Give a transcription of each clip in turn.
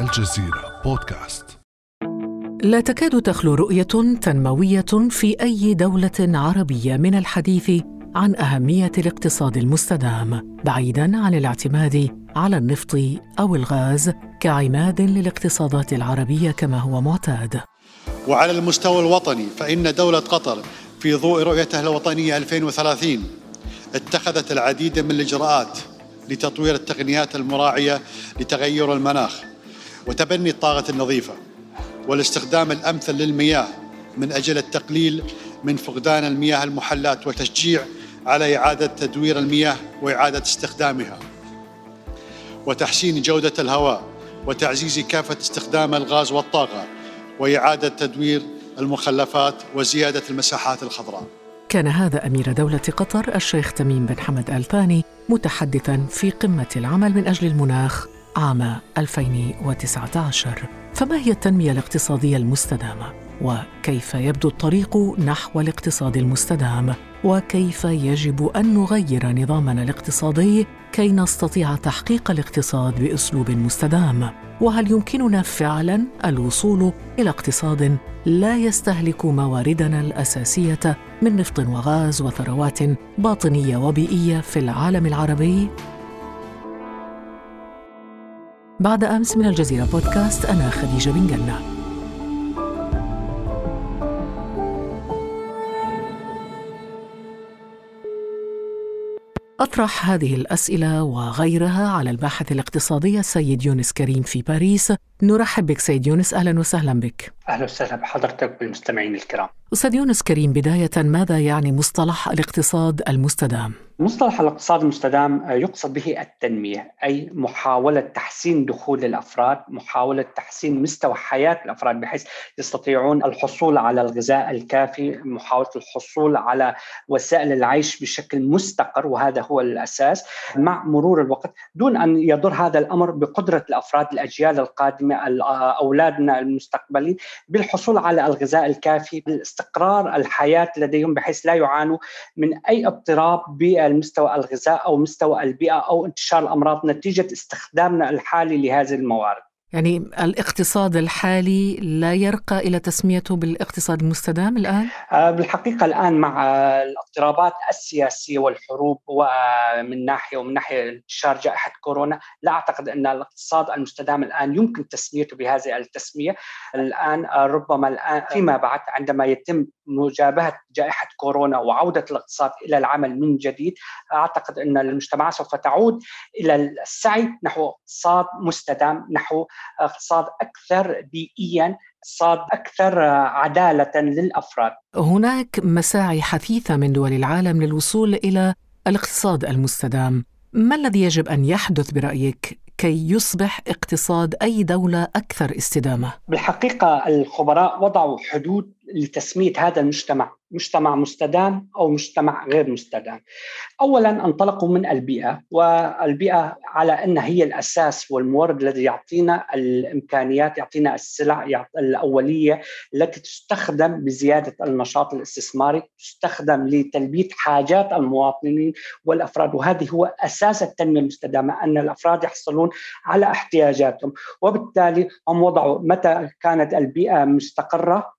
الجزيرة بودكاست لا تكاد تخلو رؤية تنموية في أي دولة عربية من الحديث عن أهمية الاقتصاد المستدام بعيداً عن الاعتماد على النفط أو الغاز كعماد للاقتصادات العربية كما هو معتاد. وعلى المستوى الوطني فإن دولة قطر في ضوء رؤيتها الوطنية 2030 اتخذت العديد من الإجراءات لتطوير التقنيات المراعية لتغير المناخ وتبني الطاقة النظيفة والاستخدام الأمثل للمياه من أجل التقليل من فقدان المياه المحلات وتشجيع على إعادة تدوير المياه وإعادة استخدامها. وتحسين جودة الهواء وتعزيز كافة استخدام الغاز والطاقة وإعادة تدوير المخلفات وزيادة المساحات الخضراء. كان هذا أمير دولة قطر الشيخ تميم بن حمد آل ثاني متحدثا في قمة العمل من أجل المناخ. عام 2019 فما هي التنمية الاقتصادية المستدامة؟ وكيف يبدو الطريق نحو الاقتصاد المستدام؟ وكيف يجب أن نغير نظامنا الاقتصادي كي نستطيع تحقيق الاقتصاد بأسلوب مستدام؟ وهل يمكننا فعلا الوصول إلى اقتصاد لا يستهلك مواردنا الأساسية من نفط وغاز وثروات باطنية وبيئية في العالم العربي؟ بعد أمس من الجزيرة بودكاست أنا خديجة بن جنة. أطرح هذه الأسئلة وغيرها على الباحث الاقتصادي السيد يونس كريم في باريس. نرحب بك سيد يونس أهلا وسهلا بك. أهلا وسهلا بحضرتك بالمستمعين الكرام. أستاذ يونس كريم بداية ماذا يعني مصطلح الاقتصاد المستدام؟ مصطلح الاقتصاد المستدام يقصد به التنمية أي محاولة تحسين دخول الأفراد، محاولة تحسين مستوى حياة الأفراد بحيث يستطيعون الحصول على الغذاء الكافي، محاولة الحصول على وسائل العيش بشكل مستقر وهذا هو الأساس. مع مرور الوقت دون أن يضر هذا الأمر بقدرة الأفراد الأجيال القادمة أولادنا المستقبلين بالحصول على الغذاء الكافي، بالاستقرار الحياة لديهم بحيث لا يعانوا من أي اضطراب مستوى الغذاء أو مستوى البيئة أو انتشار الأمراض نتيجة استخدامنا الحالي لهذه الموارد. يعني الاقتصاد الحالي لا يرقى إلى تسميته بالاقتصاد المستدام الآن؟ بالحقيقة الآن مع الاضطرابات السياسية والحروب ومن ناحية ومن ناحية انتشار جائحة كورونا لا أعتقد أن الاقتصاد المستدام الآن يمكن تسميته بهذه التسمية الآن ربما الآن فيما بعد عندما يتم مجابهة جائحة كورونا وعودة الاقتصاد إلى العمل من جديد أعتقد أن المجتمعات سوف تعود إلى السعي نحو اقتصاد مستدام نحو اقتصاد أكثر بيئيا اقتصاد أكثر عدالة للأفراد. هناك مساعي حثيثة من دول العالم للوصول إلى الاقتصاد المستدام. ما الذي يجب أن يحدث برأيك كي يصبح اقتصاد أي دولة أكثر استدامة؟ بالحقيقة الخبراء وضعوا حدود لتسميه هذا المجتمع مجتمع مستدام أو مجتمع غير مستدام. اولا انطلقوا من البيئة والبيئة على انها هي الأساس والمورد الذي يعطينا الإمكانيات يعطينا السلع الأولية التي تستخدم بزيادة النشاط الاستثماري، تستخدم لتلبية حاجات المواطنين والأفراد وهذه هو أساس التنمية المستدامة أن الأفراد يحصلون على احتياجاتهم وبالتالي هم وضعوا متى كانت البيئة مستقرة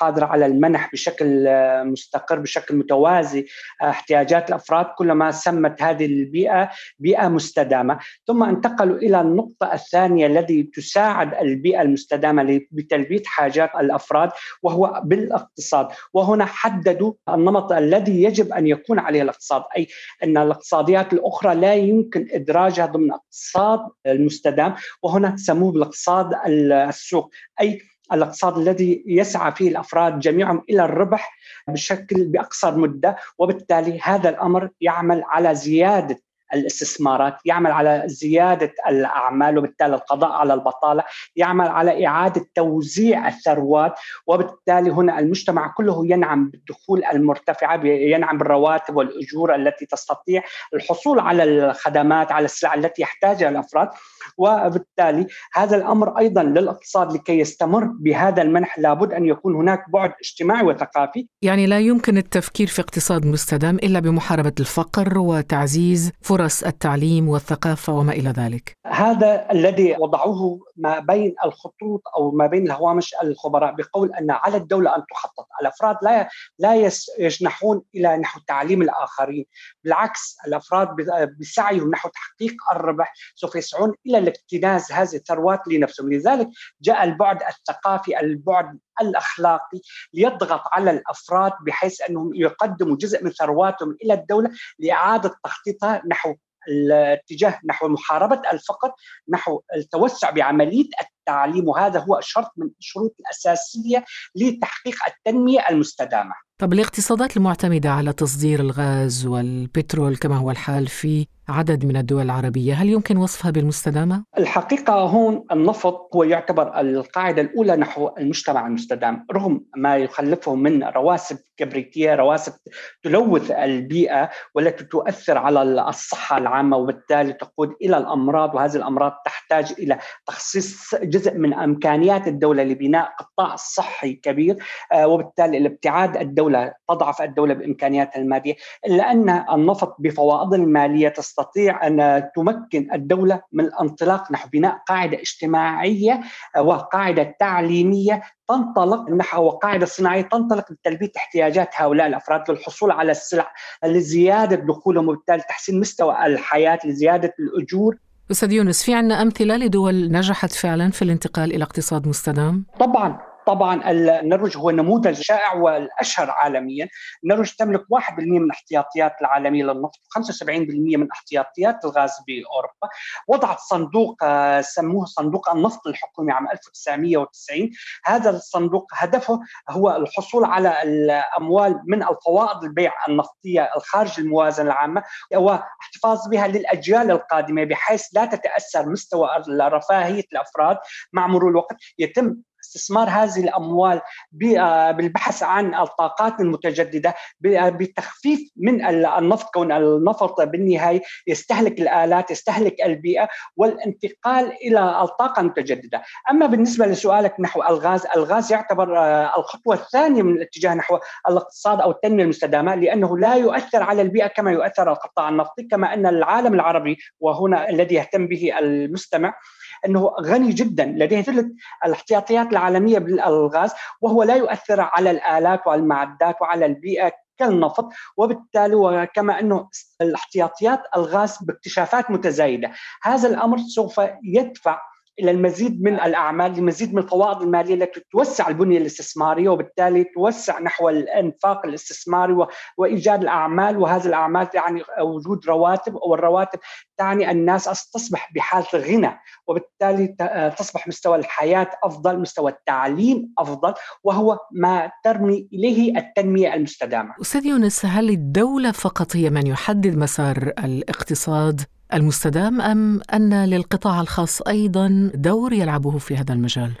قادرة على المنح بشكل مستقر بشكل متوازي احتياجات الأفراد كلما سمت هذه البيئة بيئة مستدامة. ثم انتقلوا إلى النقطة الثانية الذي تساعد البيئة المستدامة بتلبية حاجات الأفراد وهو بالاقتصاد. وهنا حددوا النمط الذي يجب أن يكون عليه الاقتصاد أي أن الاقتصاديات الأخرى لا يمكن إدراجها ضمن الاقتصاد المستدام وهنا سموه بالاقتصاد السوق. أي الاقتصاد الذي يسعى فيه الافراد جميعهم إلى الربح بشكل باقصر مدة وبالتالي هذا الامر يعمل على زيادة الاستثمارات يعمل على زيادة الأعمال وبالتالي القضاء على البطالة يعمل على إعادة توزيع الثروات وبالتالي هنا المجتمع كله ينعم بالدخول المرتفعة ينعم بالرواتب والأجور التي تستطيع الحصول على الخدمات على السلع التي يحتاجها الأفراد. وبالتالي هذا الأمر أيضا للاقتصاد لكي يستمر بهذا المنح لابد أن يكون هناك بعد اجتماعي وثقافي. يعني لا يمكن التفكير في اقتصاد مستدام إلا بمحاربة الفقر وتعزيز فرص فرص التعليم والثقافة وما إلى ذلك. هذا الذي وضعوه ما بين الخطوط أو ما بين الهوامش الخبراء بقول أن على الدولة أن تخطط. الأفراد لا لا يجنحون إلى نحو تعليم الآخرين. بالعكس الأفراد بسعيهم نحو تحقيق الربح سوف يسعون إلى الاكتناز هذه الثروات لنفسهم. لذلك جاء البعد الثقافي البعد الأخلاقي ليضغط على الأفراد بحيث أنهم يقدموا جزء من ثرواتهم إلى الدولة لإعادة تخطيطها نحو الاتجاه نحو محاربة الفقر نحو التوسع بعملية التعليم وهذا هو شرط من الشروط الأساسية لتحقيق التنمية المستدامة. طب الاقتصادات المعتمدة على تصدير الغاز والبترول كما هو الحال في عدد من الدول العربية هل يمكن وصفها بالمستدامة؟ الحقيقة هون النفط هو يعتبر القاعدة الأولى نحو المجتمع المستدام رغم ما يخلفه من رواسب كبريتية رواسب تلوث البيئة والتي تؤثر على الصحة العامة وبالتالي تقود إلى الأمراض وهذه الأمراض تحتاج إلى تخصيص جزء من إمكانيات الدولة لبناء قطاع صحي كبير آه، وبالتالي الابتعاد الدولة تضعف الدولة بإمكانياتها المادية إلا أن النفط بفوائد المالية تستطيع تستطيع أن تمكن الدولة من الانطلاق نحو بناء قاعدة اجتماعية وقاعدة تعليمية تنطلق نحو قاعدة صناعية تنطلق لتلبيه احتياجات هؤلاء الأفراد للحصول على السلع لزيادة دخولهم وبالتالي تحسين مستوى الحياة لزيادة الأجور أستاذ يونس في عندنا أمثلة لدول نجحت فعلا في الانتقال إلى اقتصاد مستدام؟ طبعا طبعا النرويج هو نموذج شائع والأشهر عالميا، النرويج تملك 1% من الاحتياطيات العالمية للنفط، 75% من احتياطيات الغاز بأوروبا، وضعت صندوق آه، سموه صندوق النفط الحكومي عام 1990 هذا الصندوق هدفه هو الحصول على الأموال من الفوائد البيع النفطية الخارج الموازنة العامة واحتفاظ بها للأجيال القادمة بحيث لا تتأثر مستوى رفاهيه الأفراد مع مرور الوقت. يتم استثمار هذه الأموال آه، بالبحث عن الطاقات المتجددة آه، بتخفيف من النفط كون النفط بالنهاية يستهلك الآلات يستهلك البيئة والانتقال إلى الطاقة المتجددة. أما بالنسبة لسؤالك نحو الغاز الغاز يعتبر آه، الخطوة الثانية من الاتجاه نحو الاقتصاد أو التنمية المستدامة لأنه لا يؤثر على البيئة كما يؤثر القطاع النفطي كما أن العالم العربي وهنا الذي يهتم به المستمع أنه غني جدا لديه ثلث الاحتياطيات العالمية بالغاز وهو لا يؤثر على الآلات والمعدات وعلى البيئة كالنفط. وبالتالي وكما أنه الاحتياطيات الغاز باكتشافات متزايدة. هذا الأمر سوف يدفع إلى المزيد من الأعمال لمزيد من الفوائد المالية التي توسع البنية الاستثمارية وبالتالي توسع نحو الإنفاق الاستثماري وإيجاد الأعمال. وهذه الأعمال تعني وجود رواتب والرواتب تعني الناس تصبح بحاله غنى وبالتالي تصبح مستوى الحياة أفضل مستوى التعليم أفضل وهو ما ترمي إليه التنمية المستدامة. أستاذ يونس هل الدولة فقط هي من يحدد مسار الاقتصاد؟ المستدام أم أن للقطاع الخاص أيضا دور يلعبه في هذا المجال؟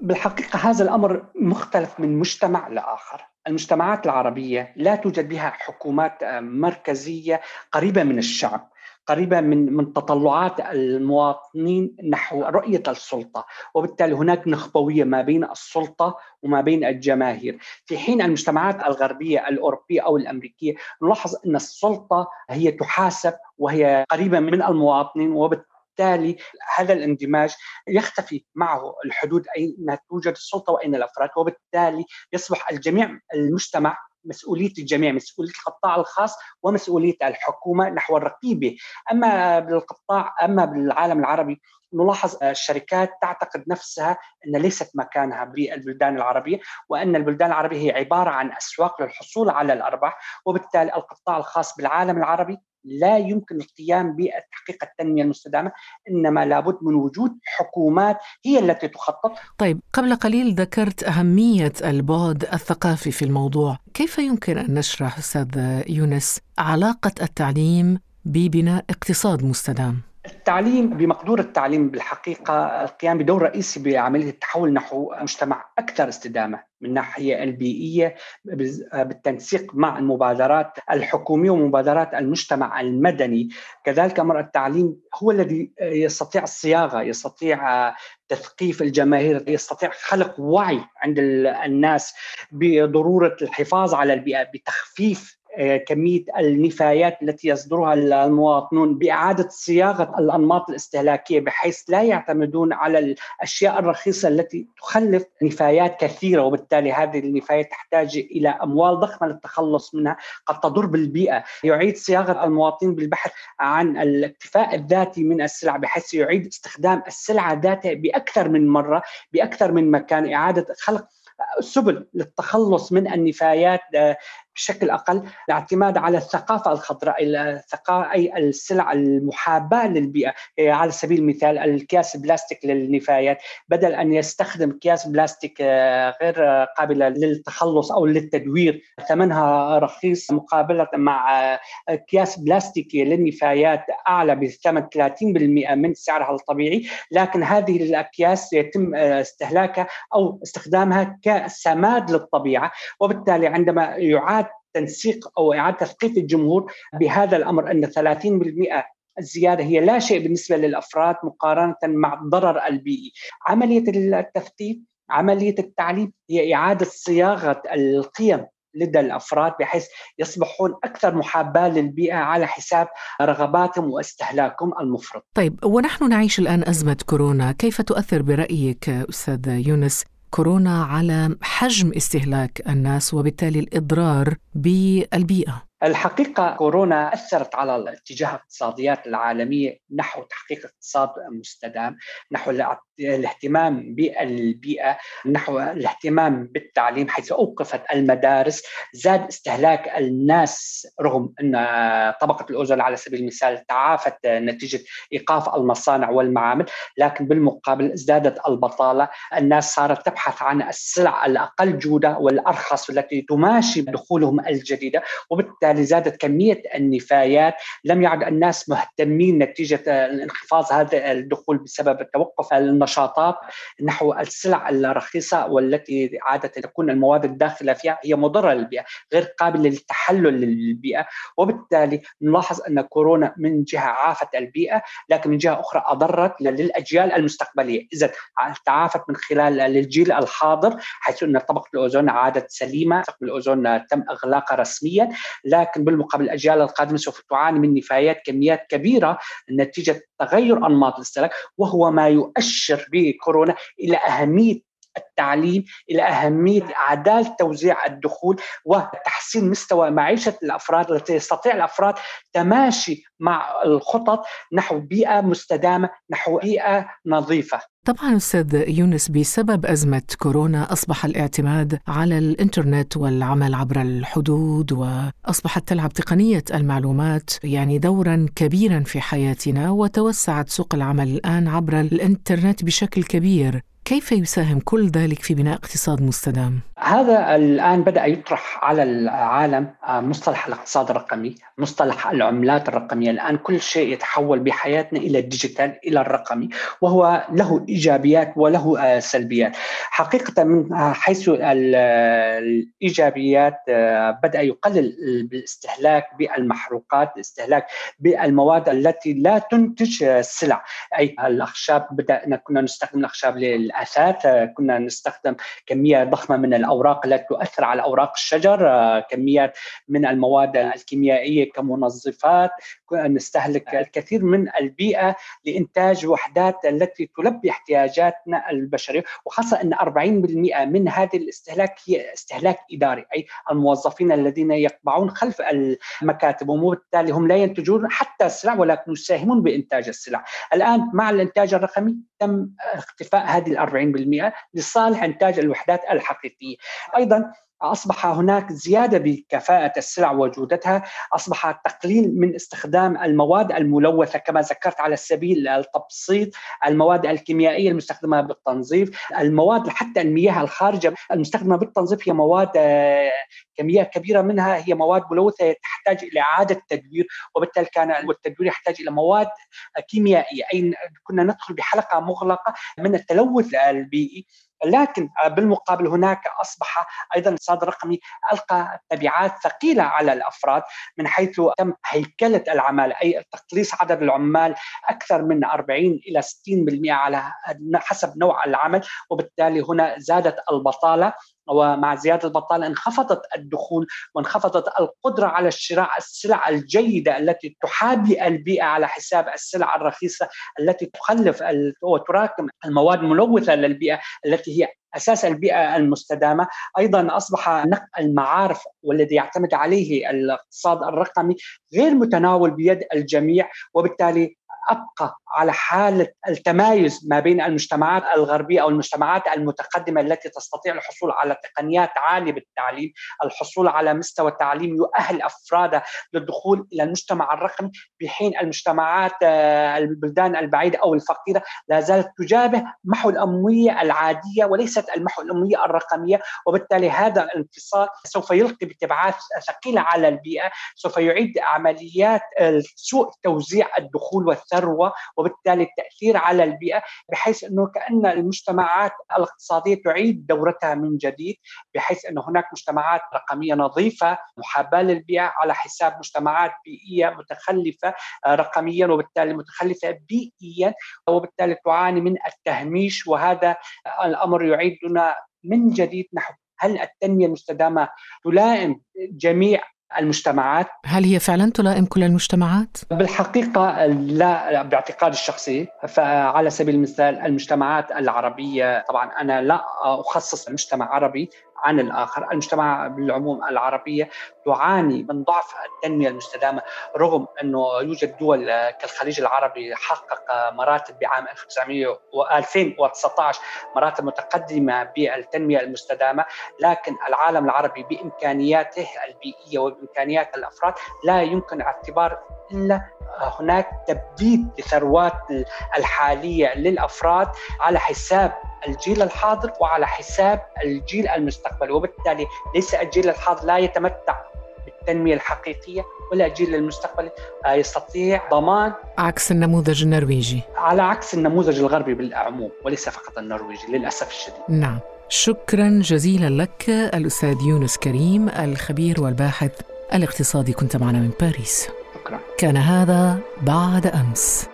بالحقيقة هذا الأمر مختلف من مجتمع لآخر، المجتمعات العربية لا توجد بها حكومات مركزية قريبة من الشعب، قريبة من من تطلعات المواطنين نحو رؤية السلطة، وبالتالي هناك نخبوية ما بين السلطة وما بين الجماهير، في حين المجتمعات الغربية الأوروبية أو الأمريكية نلاحظ أن السلطة هي تحاسب وهي قريبة من المواطنين وبالتالي بالتالي هذا الاندماج يختفي معه الحدود أين توجد السلطة وأين الأفراد وبالتالي يصبح الجميع المجتمع مسؤولية الجميع مسؤولية القطاع الخاص ومسؤولية الحكومة نحو الرقيبة. أما بالقطاع أما بالعالم العربي نلاحظ الشركات تعتقد نفسها أن ليست مكانها بالبلدان العربية وأن البلدان العربية هي عبارة عن أسواق للحصول على الأرباح وبالتالي القطاع الخاص بالعالم العربي لا يمكن القيام بتحقيق التنمية المستدامة إنما لابد من وجود حكومات هي التي تخطط. طيب قبل قليل ذكرت أهمية البعد الثقافي في الموضوع. كيف يمكن أن نشرح أستاذ يونس علاقة التعليم ببناء اقتصاد مستدام؟ التعليم بمقدور التعليم بالحقيقة القيام بدور رئيسي بعملية التحول نحو مجتمع أكثر استدامة من الناحية البيئية بالتنسيق مع المبادرات الحكومية ومبادرات المجتمع المدني. كذلك أمر التعليم هو الذي يستطيع الصياغة يستطيع تثقيف الجماهير يستطيع خلق وعي عند الناس بضرورة الحفاظ على البيئة بتخفيف كمية النفايات التي يصدرها المواطنون بإعادة صياغة الأنماط الاستهلاكية بحيث لا يعتمدون على الأشياء الرخيصة التي تخلف نفايات كثيرة وبالتالي هذه النفايات تحتاج إلى أموال ضخمة للتخلص منها قد تضر بالبيئة، يعيد صياغة المواطنين بالبحث عن الاكتفاء الذاتي من السلع بحيث يعيد استخدام السلعة ذاتها بأكثر من مرة بأكثر من مكان إعادة خلق سبل للتخلص من النفايات. آه، بشكل أقل الاعتماد على الثقافة الخضراء أي السلع المحاباة للبيئة. إيه، على سبيل المثال الكياس بلاستيك للنفايات. بدل أن يستخدم اكياس بلاستيك آه، غير قابله للتخلص أو للتدوير ثمنها رخيص مقابلة مع آه، اكياس بلاستيكيه للنفايات أعلى بثمن 30% من سعرها الطبيعي. لكن هذه الأكياس يتم آه، استهلاكها أو استخدامها كسماد للطبيعة. وبالتالي عندما يعاد تنسيق أو إعادة تثقيف الجمهور بهذا الأمر أن 30% الزيادة هي لا شيء بالنسبة للأفراد مقارنة مع الضرر البيئي. عملية التثقيف عملية التعليم هي إعادة صياغة القيم لدى الأفراد بحيث يصبحون أكثر محاباة للبيئة على حساب رغباتهم واستهلاكهم المفرط. طيب ونحن نعيش الآن أزمة كورونا، كيف تؤثر برأيك أستاذ يونس كورونا على حجم استهلاك الناس وبالتالي الإضرار بالبيئة. الحقيقة كورونا أثرت على الاتجاه الاقتصاديات العالمية نحو تحقيق اقتصاد مستدام نحو الاهتمام بالبيئة نحو الاهتمام بالتعليم حيث أوقفت المدارس زاد استهلاك الناس رغم أن طبقة الأوزون على سبيل المثال تعافت نتيجة إيقاف المصانع والمعامل لكن بالمقابل ازدادت البطالة الناس صارت تبحث عن السلع الأقل جودة والأرخص التي تماشي دخولهم الجديدة وبالتالي وبالتالي زادت كمية النفايات. لم يعد الناس مهتمين نتيجة انخفاض هذا الدخول بسبب توقف النشاطات نحو السلع الرخيصة والتي عاده تكون المواد الداخلة فيها هي مضرة للبيئة غير قابلة للتحلل للبيئة. وبالتالي نلاحظ أن كورونا من جهة عافت البيئة لكن من جهة أخرى أضرت للأجيال المستقبلية. إذا تعافت من خلال للجيل الحاضر حيث أن طبقة الأوزون عادت سليمة طبقة الأوزون تم إغلاقها رسميا. لكن بالمقابل الأجيال القادمة سوف تعاني من نفايات كميات كبيرة نتيجة تغير أنماط الاستهلاك وهو ما يؤشر بكورونا إلى أهمية التعليم إلى أهمية عدالة توزيع الدخول وتحسين مستوى معيشة الأفراد التي يستطيع الأفراد تماشي مع الخطط نحو بيئة مستدامة نحو بيئة نظيفة. طبعا أستاذ يونس بسبب أزمة كورونا أصبح الاعتماد على الإنترنت والعمل عبر الحدود وأصبحت تلعب تقنية المعلومات يعني دورا كبيرا في حياتنا وتوسعت سوق العمل الآن عبر الإنترنت بشكل كبير. كيف يساهم كل ذلك في بناء اقتصاد مستدام؟ هذا الآن بدأ يطرح على العالم آه، مصطلح الاقتصاد الرقمي، مصطلح العملات الرقمية، الآن كل شيء يتحول بحياتنا إلى الديجيتال إلى الرقمي وهو له إيجابيات وله آه، سلبيات. حقيقة من آه، حيث الإيجابيات بدأ يقلل بالاستهلاك بالمحروقات، الاستهلاك بالمواد التي لا تنتج سلع، أي الأخشاب بدأنا كنا نستخدم الأخشاب للأثاث، كنا نستخدم كمية ضخمة من الأوراق التي تؤثر على أوراق الشجر آه، كميات من المواد الكيميائية كمنظفات نستهلك الكثير من البيئة لإنتاج وحدات التي تلبي احتياجاتنا البشرية. وخاصة إن 40% من هذه الاستهلاك هي استهلاك إداري أي الموظفين الذين يقبعون خلف المكاتب. وبالتالي هم لا ينتجون حتى السلع ولكن يساهمون بإنتاج السلع. الآن مع الإنتاج الرقمي تم اختفاء هذه ال 40% لصالح إنتاج الوحدات الحقيقية. أيضا أصبح هناك زيادة بكفاءة السلع وجودتها، أصبح تقليل من استخدام المواد الملوثة كما ذكرت على سبيل التبسيط، المواد الكيميائية المستخدمة بالتنظيف، المواد حتى المياه الخارجة المستخدمة بالتنظيف هي مواد كمية كبيرة منها هي مواد ملوثة تحتاج إلى إعادة تدوير وبالتالي كان التدوير يحتاج إلى مواد كيميائية. اي كنا ندخل بحلقة مغلقة من التلوث البيئي لكن بالمقابل هناك أصبح أيضا الاقتصاد الرقمي ألقى تبعات ثقيلة على الأفراد من حيث تم هيكلة العماله أي تقليص عدد العمال أكثر من 40 إلى 60% على حسب نوع العمل وبالتالي هنا زادت البطالة. ومع زيادة البطالة انخفضت الدخول وانخفضت القدرة على شراء السلع الجيدة التي تحابي البيئة على حساب السلع الرخيصة التي تخلف وتراكم المواد الملوثة للبيئة التي هي أساس البيئة المستدامة، أيضا أصبح نقل المعارف والذي يعتمد عليه الاقتصاد الرقمي غير متناول بيد الجميع وبالتالي أبقى على حالة التمايز ما بين المجتمعات الغربية أو المجتمعات المتقدمة التي تستطيع الحصول على تقنيات عالية بالتعليم، الحصول على مستوى تعليم يؤهل افرادها للدخول إلى المجتمع الرقمي بحين المجتمعات آه، البلدان البعيدة أو الفقيرة لا زالت تجابه محو الامويه العادية وليست المحو الامويه الرقمية وبالتالي هذا الانفصال سوف يلقي بتبعات ثقيلة على البيئة، سوف يعيد عمليات سوء توزيع الدخول والثروة. وبالتالي التأثير على البيئة بحيث أنه كأن المجتمعات الاقتصادية تعيد دورتها من جديد بحيث انه هناك مجتمعات رقمية نظيفة محاباة للبيئة على حساب مجتمعات بيئية متخلفة آه، رقميا وبالتالي متخلفة بيئيا وبالتالي تعاني من التهميش وهذا الأمر يعيدنا من جديد نحو. هل التنمية المستدامة تلائم جميع المجتمعات. هل هي فعلا تلائم كل المجتمعات؟ بالحقيقة لا باعتقادي الشخصي. فعلى سبيل المثال المجتمعات العربية طبعا أنا لا أخصص المجتمع عربي عن الآخر. المجتمع بالعموم العربية تعاني من ضعف التنمية المستدامة رغم أنه يوجد دول كالخليج العربي حقق مراتب بعام 1900 2019 مراتب متقدمة بالتنمية المستدامة لكن العالم العربي بإمكانياته البيئية وبإمكانيات الأفراد لا يمكن اعتبار إلا هناك تبديد لثروات الحالية للأفراد على حساب الجيل الحاضر وعلى حساب الجيل المستقبل وبالتالي ليس الجيل الحاضر لا يتمتع بالتنمية الحقيقية ولا الجيل المستقبلي آه، يستطيع ضمان عكس النموذج النرويجي. على عكس النموذج الغربي بالعموم وليس فقط النرويجي للأسف الشديد. نعم. شكرا جزيلا لك الأستاذ يونس كريم الخبير والباحث الاقتصادي. كنت معنا من باريس. شكرا. كان هذا بعد أمس.